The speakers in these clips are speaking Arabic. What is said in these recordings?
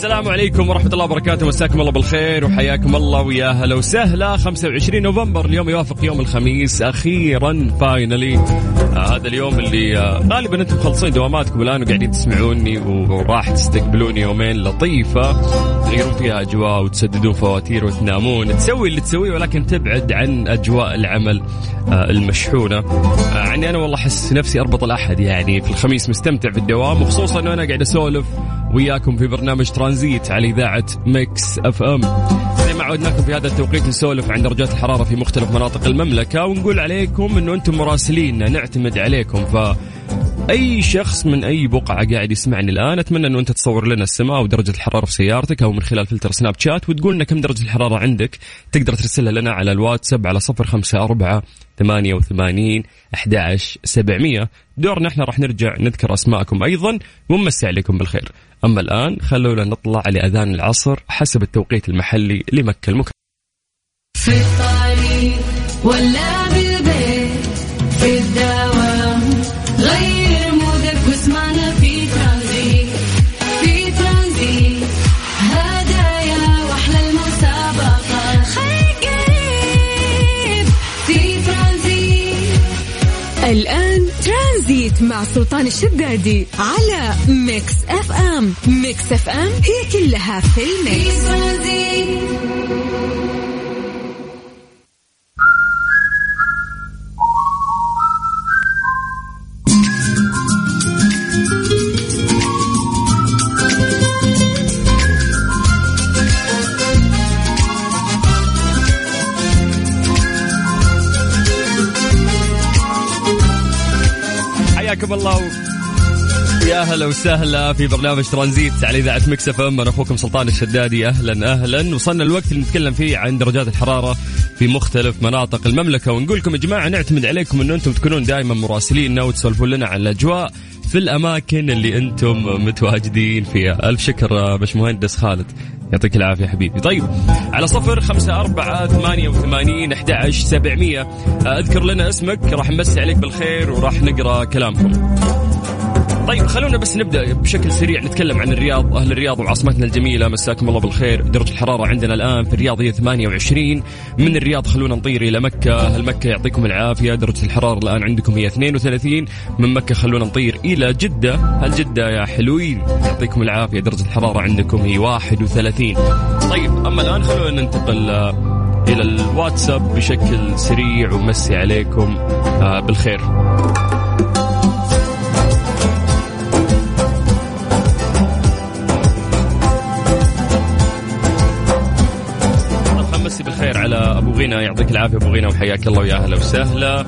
السلام عليكم ورحمة الله وبركاته. مساكم الله بالخير وحياكم الله ويا هلا وسهلا. 25 نوفمبر اليوم يوافق يوم الخميس. أخيرا finally آه هذا اليوم اللي آه غالبا أنتم مخلصين دواماتكم الآن وقاعدين تسمعوني وراح تستقبلوني يومين لطيفة. تغيرون فيها أجواء وتسددون فواتير وتنامون. تسوي اللي تسويه ولكن تبعد عن أجواء العمل آه المشحونة. آه يعني أنا والله أحس نفسي أربط الأحد يعني في الخميس مستمتع في الدوام وخصوصا أنه أنا قاعد أسولف وياكم في برنامج ترانزيت على إذاعة Mix FM. زي ما عودناكم في هذا التوقيت نسولف عن درجات الحرارة في مختلف مناطق المملكة ونقول عليكم أنه أنتم مراسلين نعتمد عليكم. ف أي شخص من أي بقعة قاعد يسمعني الآن أتمنى إنه أنت تصور لنا السماء ودرجة الحرارة في سيارتك أو من خلال filter Snapchat وتقول لنا كم درجة الحرارة عندك. تقدر ترسلها لنا على الواتساب على صفر خمسة أربعة ثمانية وثمانين أحد سبعمية. دورنا إحنا راح نرجع نذكر أسماءكم أيضا ونمسي عليكم بالخير. أما الآن خلونا نطلع لأذان العصر حسب التوقيت المحلي لمكة المكرمة. في الطريق ولا بالبيت. الآن ترانزيت مع سلطان الشدادي على Mix FM. Mix FM هي كلها في ال mix. وسهلا في برنامج ترانزيت على إذاعة مكس إف إم. أنا أخوكم سلطان الشدادي. أهلا أهلا. وصلنا الوقت اللي نتكلم فيه عن درجات الحرارة في مختلف مناطق المملكة. ونقول لكم يا جماعة نعتمد عليكم إنه أنتم تكونون دائما مراسليننا وتسولفون لنا عن الأجواء في الأماكن اللي أنتم متواجدين فيها. ألف شكر باش مهندس خالد. يعطيك العافية حبيبي. طيب على صفر خمسة أربعة ثمانية وثمانين أحد سبعمية. أذكر لنا اسمك راح نمسي عليك بالخير وراح نقرأ كلامكم. طيب خلونا بس نبدأ بشكل سريع نتكلم عن الرياض أهل الرياض وعاصمتنا الجميلة مساكم الله بالخير. درجه الحرارة عندنا الآن في الرياض هي 28 من الرياض خلونا نطير إلى مكة. أهل مكة يعطيكم العافية. درجه الحرارة الآن عندكم هي 32 من مكة خلونا نطير إلى جدة. هل جدة يا حلوين؟ يعطيكم العافية. درجه الحرارة عندكم هي 31 طيب أما الآن خلونا ننتقل آه، إلى الواتساب بشكل سريع ومسي عليكم آه، بالخير. غنى يعطيك العافية ابو غنى وحياك الله ويا أهلا وسهلا.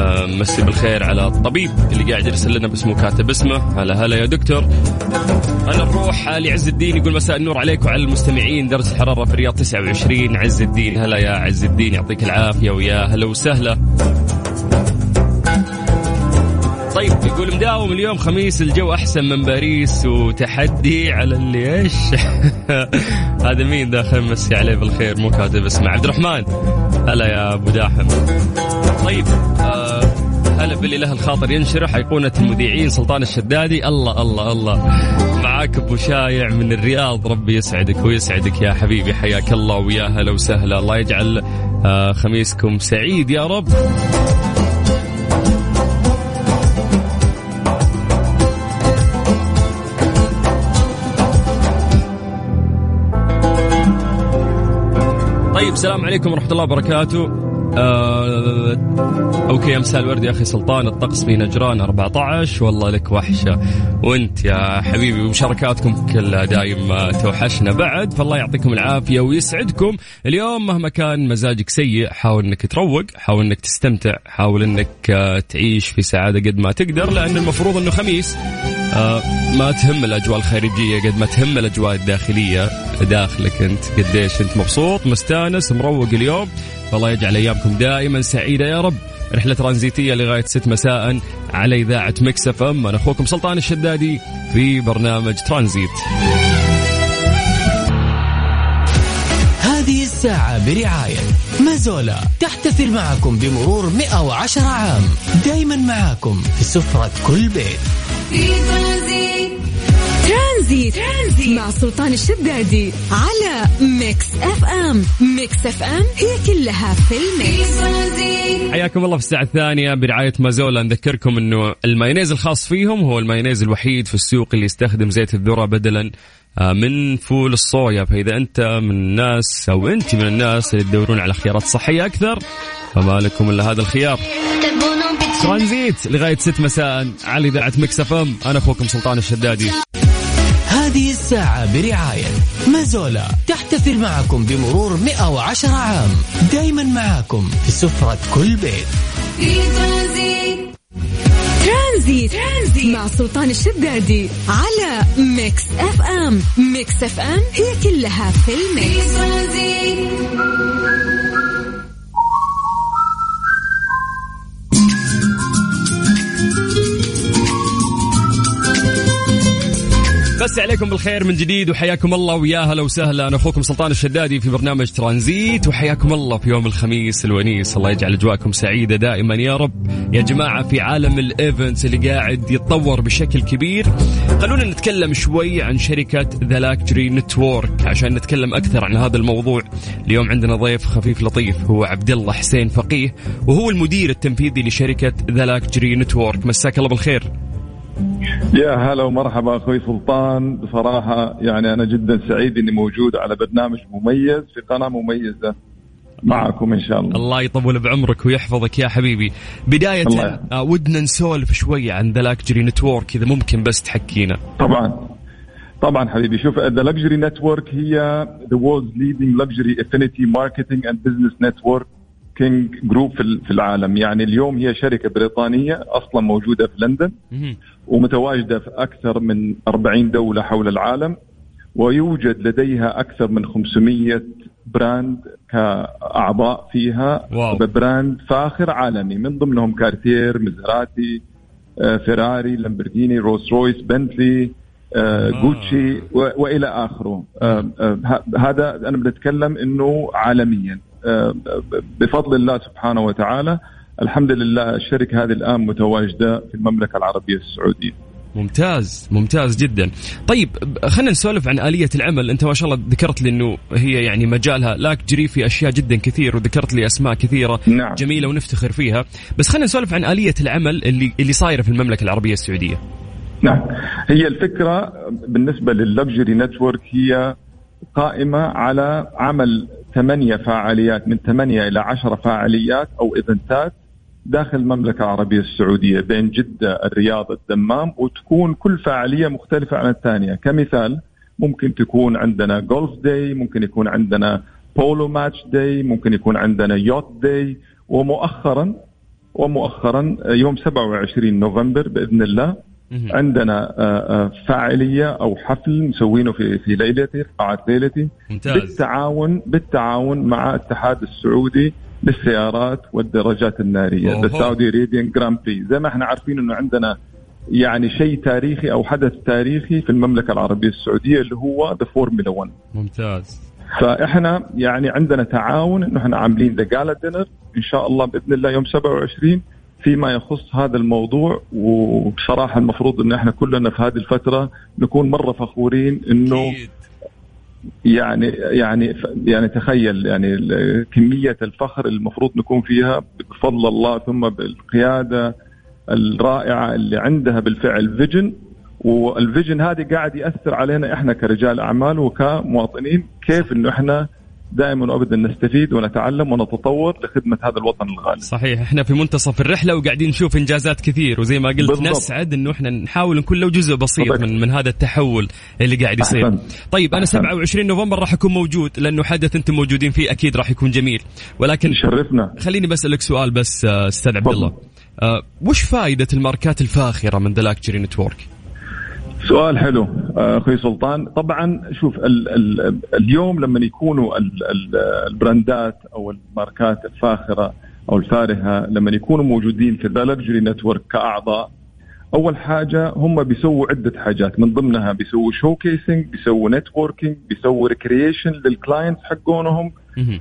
آه، مسي بالخير على الطبيب اللي قاعد يرسل لنا باسمه كاتب اسمه. هلا هلا يا دكتور. أنا نروح لعز الدين يقول مساء النور عليك وعلى المستمعين. درجة الحرارة في الرياض 29 عز الدين. هلا يا عز الدين. يعطيك العافية ويا هلا وسهلا. يقول مداوم اليوم خميس الجو أحسن من باريس وتحدي على اللي إيش؟ هذا مين داخل مسي عليه بالخير مو كاتب اسمه. عبد الرحمن. هلا يا أبو داحم. طيب آه هلا باللي له الخاطر ينشرح ايقونه المذيعين سلطان الشدادي. الله الله الله. معاك أبو شايع من الرياض ربي يسعدك ويسعدك يا حبيبي. حياك الله ويا هلا وسهلا. الله يجعل آه خميسكم سعيد يا رب. طيب السلام عليكم ورحمة الله وبركاته. آه أوكي امساء الورد يا أخي سلطان الطقس في نجران 14 والله لك وحشة. وأنت يا حبيبي ومشاركاتكم كلها دايم توحشنا. بعد فالله يعطيكم العافية ويسعدكم. اليوم مهما كان مزاجك سيء حاول إنك تروق حاول إنك تستمتع حاول إنك آه، تعيش في سعادة قد ما تقدر لأن المفروض إنه خميس. آه ما تهم الأجواء الخارجية قد ما تهم الأجواء الداخلية. داخلك أنت قديش أنت مبسوط مستانس مروق اليوم. فالله يجعل أيامكم دائما سعيدة يا رب. رحلة ترانزيتية لغاية 6 مساء على إذاعة مكس إف إم. أنا أخوكم سلطان الشدادي في برنامج ترانزيت. هذه الساعة برعاية مازولا. تحتفل معكم بمرور 110 عام. دايما معاكم في سفرة كل بيت. في ترانزيت. ترانزيت, ترانزيت. مع سلطان الشدادي على ميكس اف ام. ميكس اف ام هي كلها في الميكس. حياكم الله في الساعة الثانية برعاية مازولا. نذكركم إنه المايونيز الخاص فيهم هو المايونيز الوحيد في السوق اللي يستخدم زيت الذرة بدلا آه، من فول الصويا. فإذا أنت من الناس أو أنت من الناس اللي تدورون على خيارات صحية أكثر فما لكم إلا هذا الخيار. ترانزيت لغاية 6 مساء على إذاعة مكس اف ام. أنا أخوكم سلطان الشدادي. هذه الساعة برعاية مازولا. تحتفل معكم بمرور 110 عام. دايما معاكم في سفرة كل بيت. في ترانزيت ترانزيت, ترانزيت مع سلطان الشدادي على ميكس اف ام. ميكس اف ام هي كلها في الميكس. في بس عليكم بالخير من جديد وحياكم الله ويا هلا وسهلا. أنا أخوكم سلطان الشدادي في برنامج ترانزيت وحياكم الله في يوم الخميس الونيس. الله يجعل أجواءكم سعيدة دائما يا رب. يا جماعة في عالم ال events اللي قاعد يتطور بشكل كبير خلونا نتكلم شوي عن شركة The Luxury Network عشان نتكلم أكثر عن هذا الموضوع. اليوم عندنا ضيف خفيف لطيف هو عبد الله حسين فقيه وهو المدير التنفيذي لشركة The Luxury Network مساك الله بالخير. يا هلا ومرحبا أخوي سلطان. بصراحة يعني أنا جدا سعيد إني موجود على برنامج مميز في قناة مميزة معكم إن شاء الله. الله يطول بعمرك ويحفظك يا حبيبي. بداية الله. آه، ودنا نسولف شوي عن The Luxury Network إذا ممكن بس تحكينا. طبعا. طبعا حبيبي. شوف The Luxury Network هي the world's leading luxury affinity marketing and business networking group في العالم. يعني اليوم هي شركة بريطانية أصلا موجودة في لندن. ومتواجدة في أكثر من 40 دولة حول العالم ويوجد لديها أكثر من 500 brand كأعضاء فيها. wow. براند فاخر عالمي من ضمنهم كارتير مزراتي آه، فيراري لامبرجيني روس رويس بنتلي آه، جوتشي و- وإلى آخره. آه، آه، هذا أنا بنتكلم إنه عالميا. آه، بفضل الله سبحانه وتعالى الحمد لله الشركة هذه الآن متواجدة في المملكة العربية السعودية. ممتاز ممتاز جدا. طيب خلينا نسولف عن آلية العمل. أنت ما شاء الله ذكرت لي أنه هي يعني مجالها luxury في أشياء جدا كثير وذكرت لي أسماء كثيرة نعم. جميلة ونفتخر فيها. بس خلينا نسولف عن آلية العمل اللي اللي صايرة في المملكة العربية السعودية. نعم. هي الفكرة بالنسبة لل Luxury Network هي قائمة على عمل ثمانية فعاليات من ثمانية إلى عشرة فعاليات أو event ات داخل المملكة العربية السعودية بين جدة الرياض الدمام وتكون كل فعالية مختلفة عن الثانية كمثال ممكن تكون عندنا golf day ممكن يكون عندنا polo match day ممكن يكون عندنا yacht day ومؤخرا ومؤخرا يوم 27 نوفمبر بإذن الله. عندنا آه، آه، فاعلية أو حفل مسوينه في في ليلتي في قاعة ليلتي. ممتاز. بالتعاون بالتعاون مع الاتحاد السعودي للسيارات والدراجات النارية أوهو. the Saudi Arabian Grand Prix زي ما إحنا عارفين إنه عندنا يعني شيء تاريخي أو حدث تاريخي في المملكة العربية السعودية اللي هو the Formula 1 ممتاز. فإحنا يعني عندنا تعاون إنه إحنا عاملين the gala dinner إن شاء الله بإذن الله يوم 27 فيما يخص هذا الموضوع وبصراحة المفروض إن إحنا كلنا في هذه الفترة نكون مرة فخورين إنه. يعني يعني يعني تخيل يعني كمية الفخر اللي المفروض نكون فيها بفضل الله ثم بالقيادة الرائعة اللي عندها بالفعل vision وال vision هذه قاعد يأثر علينا إحنا كرجال أعمال وكمواطنين كيف إنه إحنا دائما وابدا نستفيد ونتعلم ونتطور لخدمة هذا الوطن الغالي. صحيح إحنا في منتصف الرحلة وقاعدين نشوف إنجازات كثير وزي ما قلت بالضبط. نسعد إنه إحنا نحاول نكون لو جزء بسيط. من من هذا التحول اللي قاعد يصير أحسنت. طيب أنا أحسنت. 27 نوفمبر راح أكون موجود لأنه حدث أنتم موجودين فيه أكيد راح يكون جميل ولكن يشرفنا خليني بسالك سؤال بس أستاذ عبد. الله آه، وش فائده الماركات الفاخرة من The Luxury Network سؤال حلو أخوي سلطان. طبعا شوف ال ال اليوم لما يكونوا ال ال brand ات أو الماركات الفاخرة أو الفارهة لما يكونوا موجودين في The Luxury Network كأعضاء أول حاجة هم بيسووا عدة حاجات. من ضمنها بيسووا showcasing بيسووا networking بيسووا recreation لل clients حقونهم.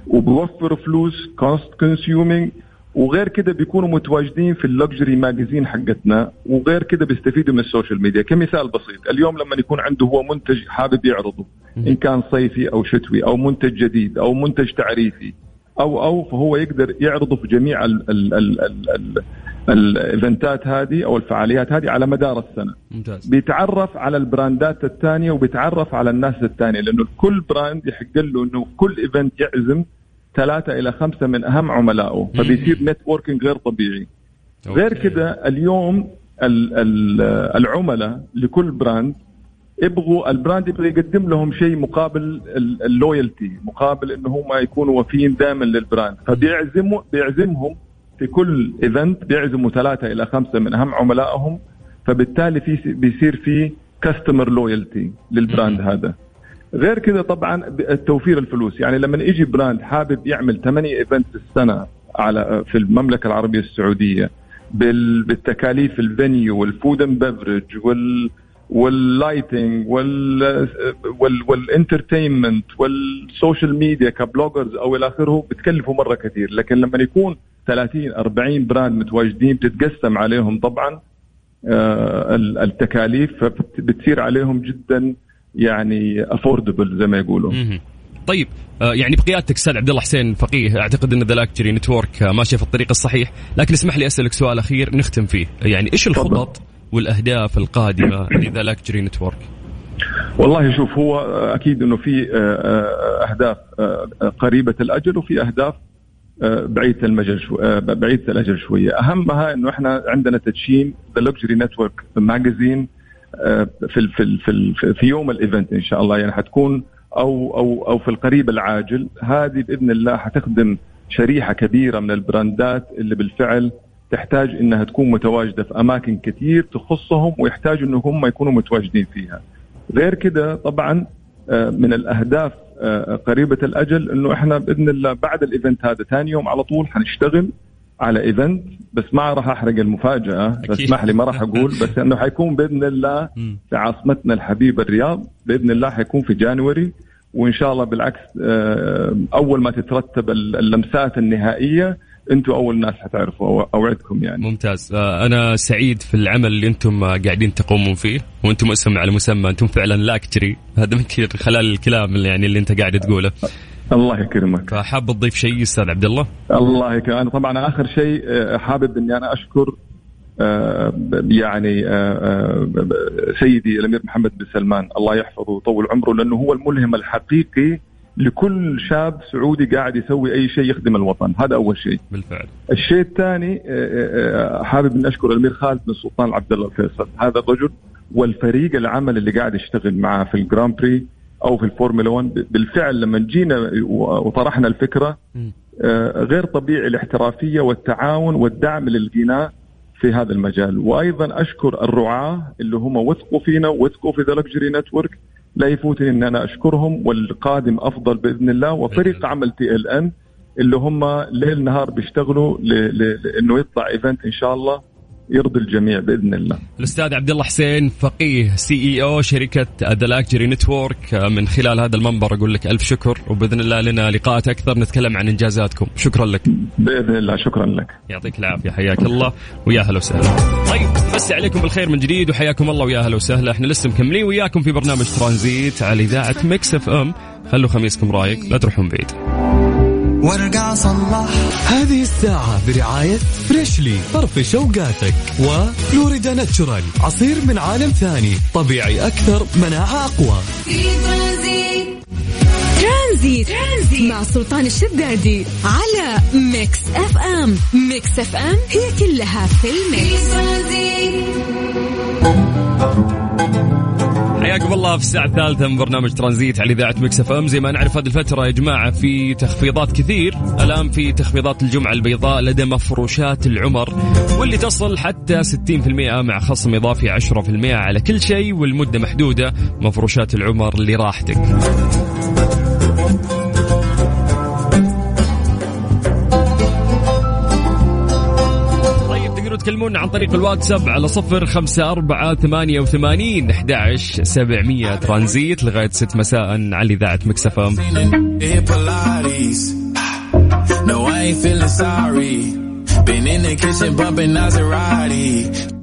وبيوفروا فلوس cost consuming وغير كده بيكونوا متواجدين في ال luxury magazine حقتنا وغير كده بيستفيدوا من ال social media. كمثال بسيط اليوم لما يكون عنده هو منتج حابب يعرضه إن كان صيفي أو شتوي أو منتج جديد أو منتج تعريفي أو أو فهو يقدر يعرضه في جميع ال- ال- ال- ال- ال- الإيفنتات هذه أو الفعاليات هذه على مدار السنة. ممتاز. بيتعرف على البراندات الثانية وبيتعرف على الناس الثانية لأنه كل brand يحق له إنه كل event يعزم ثلاثة إلى خمسة من أهم عملائه فبيصير networking غير طبيعي. غير. كده اليوم ال- ال- العملاء لكل brand يبغوا ال brand يبغى يقدم لهم شيء مقابل ال- ال loyalty مقابل إنه هم يكونوا وفيين دائما لل brand فبيعزموا بيعزمهم في كل event بيعزموا ثلاثة إلى خمسة من أهم عملائهم فبالتالي في بيصير في customer loyalty لل brand هذا. غير كذا طبعا التوفير الفلوس. يعني لما يجي brand حابب يعمل ثمانية event في السنة على في المملكة العربية السعودية بال- بالتكاليف ال venue وال food and beverage وال وال lighting وال وال وال entertainment وال social media ك bloggers أو إلى آخره بتكلفوا مرة كثير. لكن لما يكون 30 40 brand متواجدين بتتقسم عليهم طبعا آه، ال- التكاليف فبتصير عليهم جدا يعني affordable زي ما يقولوا. طيب آه، يعني بقيادتك أستاذ عبد الله حسين فقيه أعتقد إن The Luxury Network آه، ماشية في الطريق الصحيح لكن اسمح لي أسألك سؤال أخير نختم فيه يعني إيش. الخطط والأهداف القادمة ل The Luxury Network والله شوف هو أكيد إنه في آه، أهداف قريبة الأجل وفي أهداف بعيدة المجال شو بعيدة الأجل شوية أهمها إنه إحنا عندنا تدشين The Luxury Network magazine في ال- في في ال- في يوم ال event إن شاء الله يعني حتكون أو أو أو في القريب العاجل هذه بإذن الله حتخدم شريحة كبيرة من البراندات اللي بالفعل تحتاج إنها تكون متواجدة في أماكن كثير تخصهم ويحتاجوا إنه هم يكونوا متواجدين فيها. غير كده طبعا آه، من الأهداف آه، قريبة الأجل إنه إحنا بإذن الله بعد ال event هذا ثاني يوم على طول حنشتغل على event بس ما راح أحرق المفاجأة أكيد. اسمح لي ما راح أقول بس إنه حيكون بإذن الله. في عاصمتنا الحبيبة الرياض بإذن الله حيكون في January وإن شاء الله بالعكس آه، أول ما تترتب اللمسات النهائية أنتم أول ناس حتعرفوا أوعدكم يعني ممتاز آه، أنا سعيد في العمل اللي أنتم آه، قاعدين تقومون فيه وأنتم اسم على مسمى أنتم فعلا luxury هذا يمكن خلال الكلام اللي يعني اللي أنت قاعد تقوله الله يكرمك. فحاب تضيف شيء أستاذ عبد الله؟ الله يكرمك. أنا طبعا آخر شيء آه، حابب إني أنا أشكر آه، يعني آه، سيدي الأمير محمد بن سلمان. الله يحفظه ويطول عمره لأنه هو الملهم الحقيقي لكل شاب سعودي قاعد يسوي أي شيء يخدم الوطن. هذا أول شيء. بالفعل. الشيء الثاني حابب ان أشكر الأمير خالد بن سلطان عبد الله الفيصل. هذا الرجل والفريق العمل اللي قاعد يشتغل معاه في الجران بري. أو في الفورمولا 1 بالفعل لما جينا وطرحنا الفكرة. آه، غير طبيعي الاحترافية والتعاون والدعم اللي لقيناه في هذا المجال. وأيضا أشكر الرعاة اللي هم وثقوا فينا ووثقوا في The Luxury Network. لا يفوتني إن أنا أشكرهم والقادم أفضل بإذن الله. وفريق عمل TLN اللي هم ليل نهار بيشتغلوا لإنه يطلع event إن شاء الله. يرضي الجميع بإذن الله. الأستاذ عبد الله حسين فقيه CEO شركة The Luxury Network من خلال هذا المنبر أقول لك ألف شكر وبإذن الله لنا لقاءات أكثر نتكلم عن إنجازاتكم. شكرا لك. بإذن الله. شكرا لك. يعطيك العافية. حياك الله ويا هلا وسهلا. طيب مسي عليكم بالخير من جديد وحياكم الله ويا هلا وسهلا. إحنا لسه مكملين وياكم في برنامج ترانزيت على إذاعة Mix FM. خلوا خميسكم رايق لا تروحون بعيد. وارجع صلح. هذه الساعة برعاية Freshly فرفش اوقاتك و Florida Natural عصير من عالم ثاني طبيعي أكثر مناعة أقوى. في Transit. Transit. Transit مع سلطان الشدادي على Mix FM. Mix FM هي كلها في في ال mix Transit. حياكم الله في الساعة الثالثة من برنامج ترانزيت على إذاعة Mix FM. زي ما نعرف هذه الفترة يا جماعة في تخفيضات كثير. الآن في تخفيضات الجمعة البيضاء لدى مفروشات العمر واللي تصل حتى 60% مع خصم إضافي 10% على كل شيء والمدة محدودة. مفروشات العمر لراحتك. تكلمونا عن طريق الواتساب على صفر خمسة أربعة ثمانية وثمانين أحد سبعمية ترانزيت لغاية ست مساء على إذاعة مكسفة. No, I ain't feeling sorry. Been in the kitchen bumping Maserati.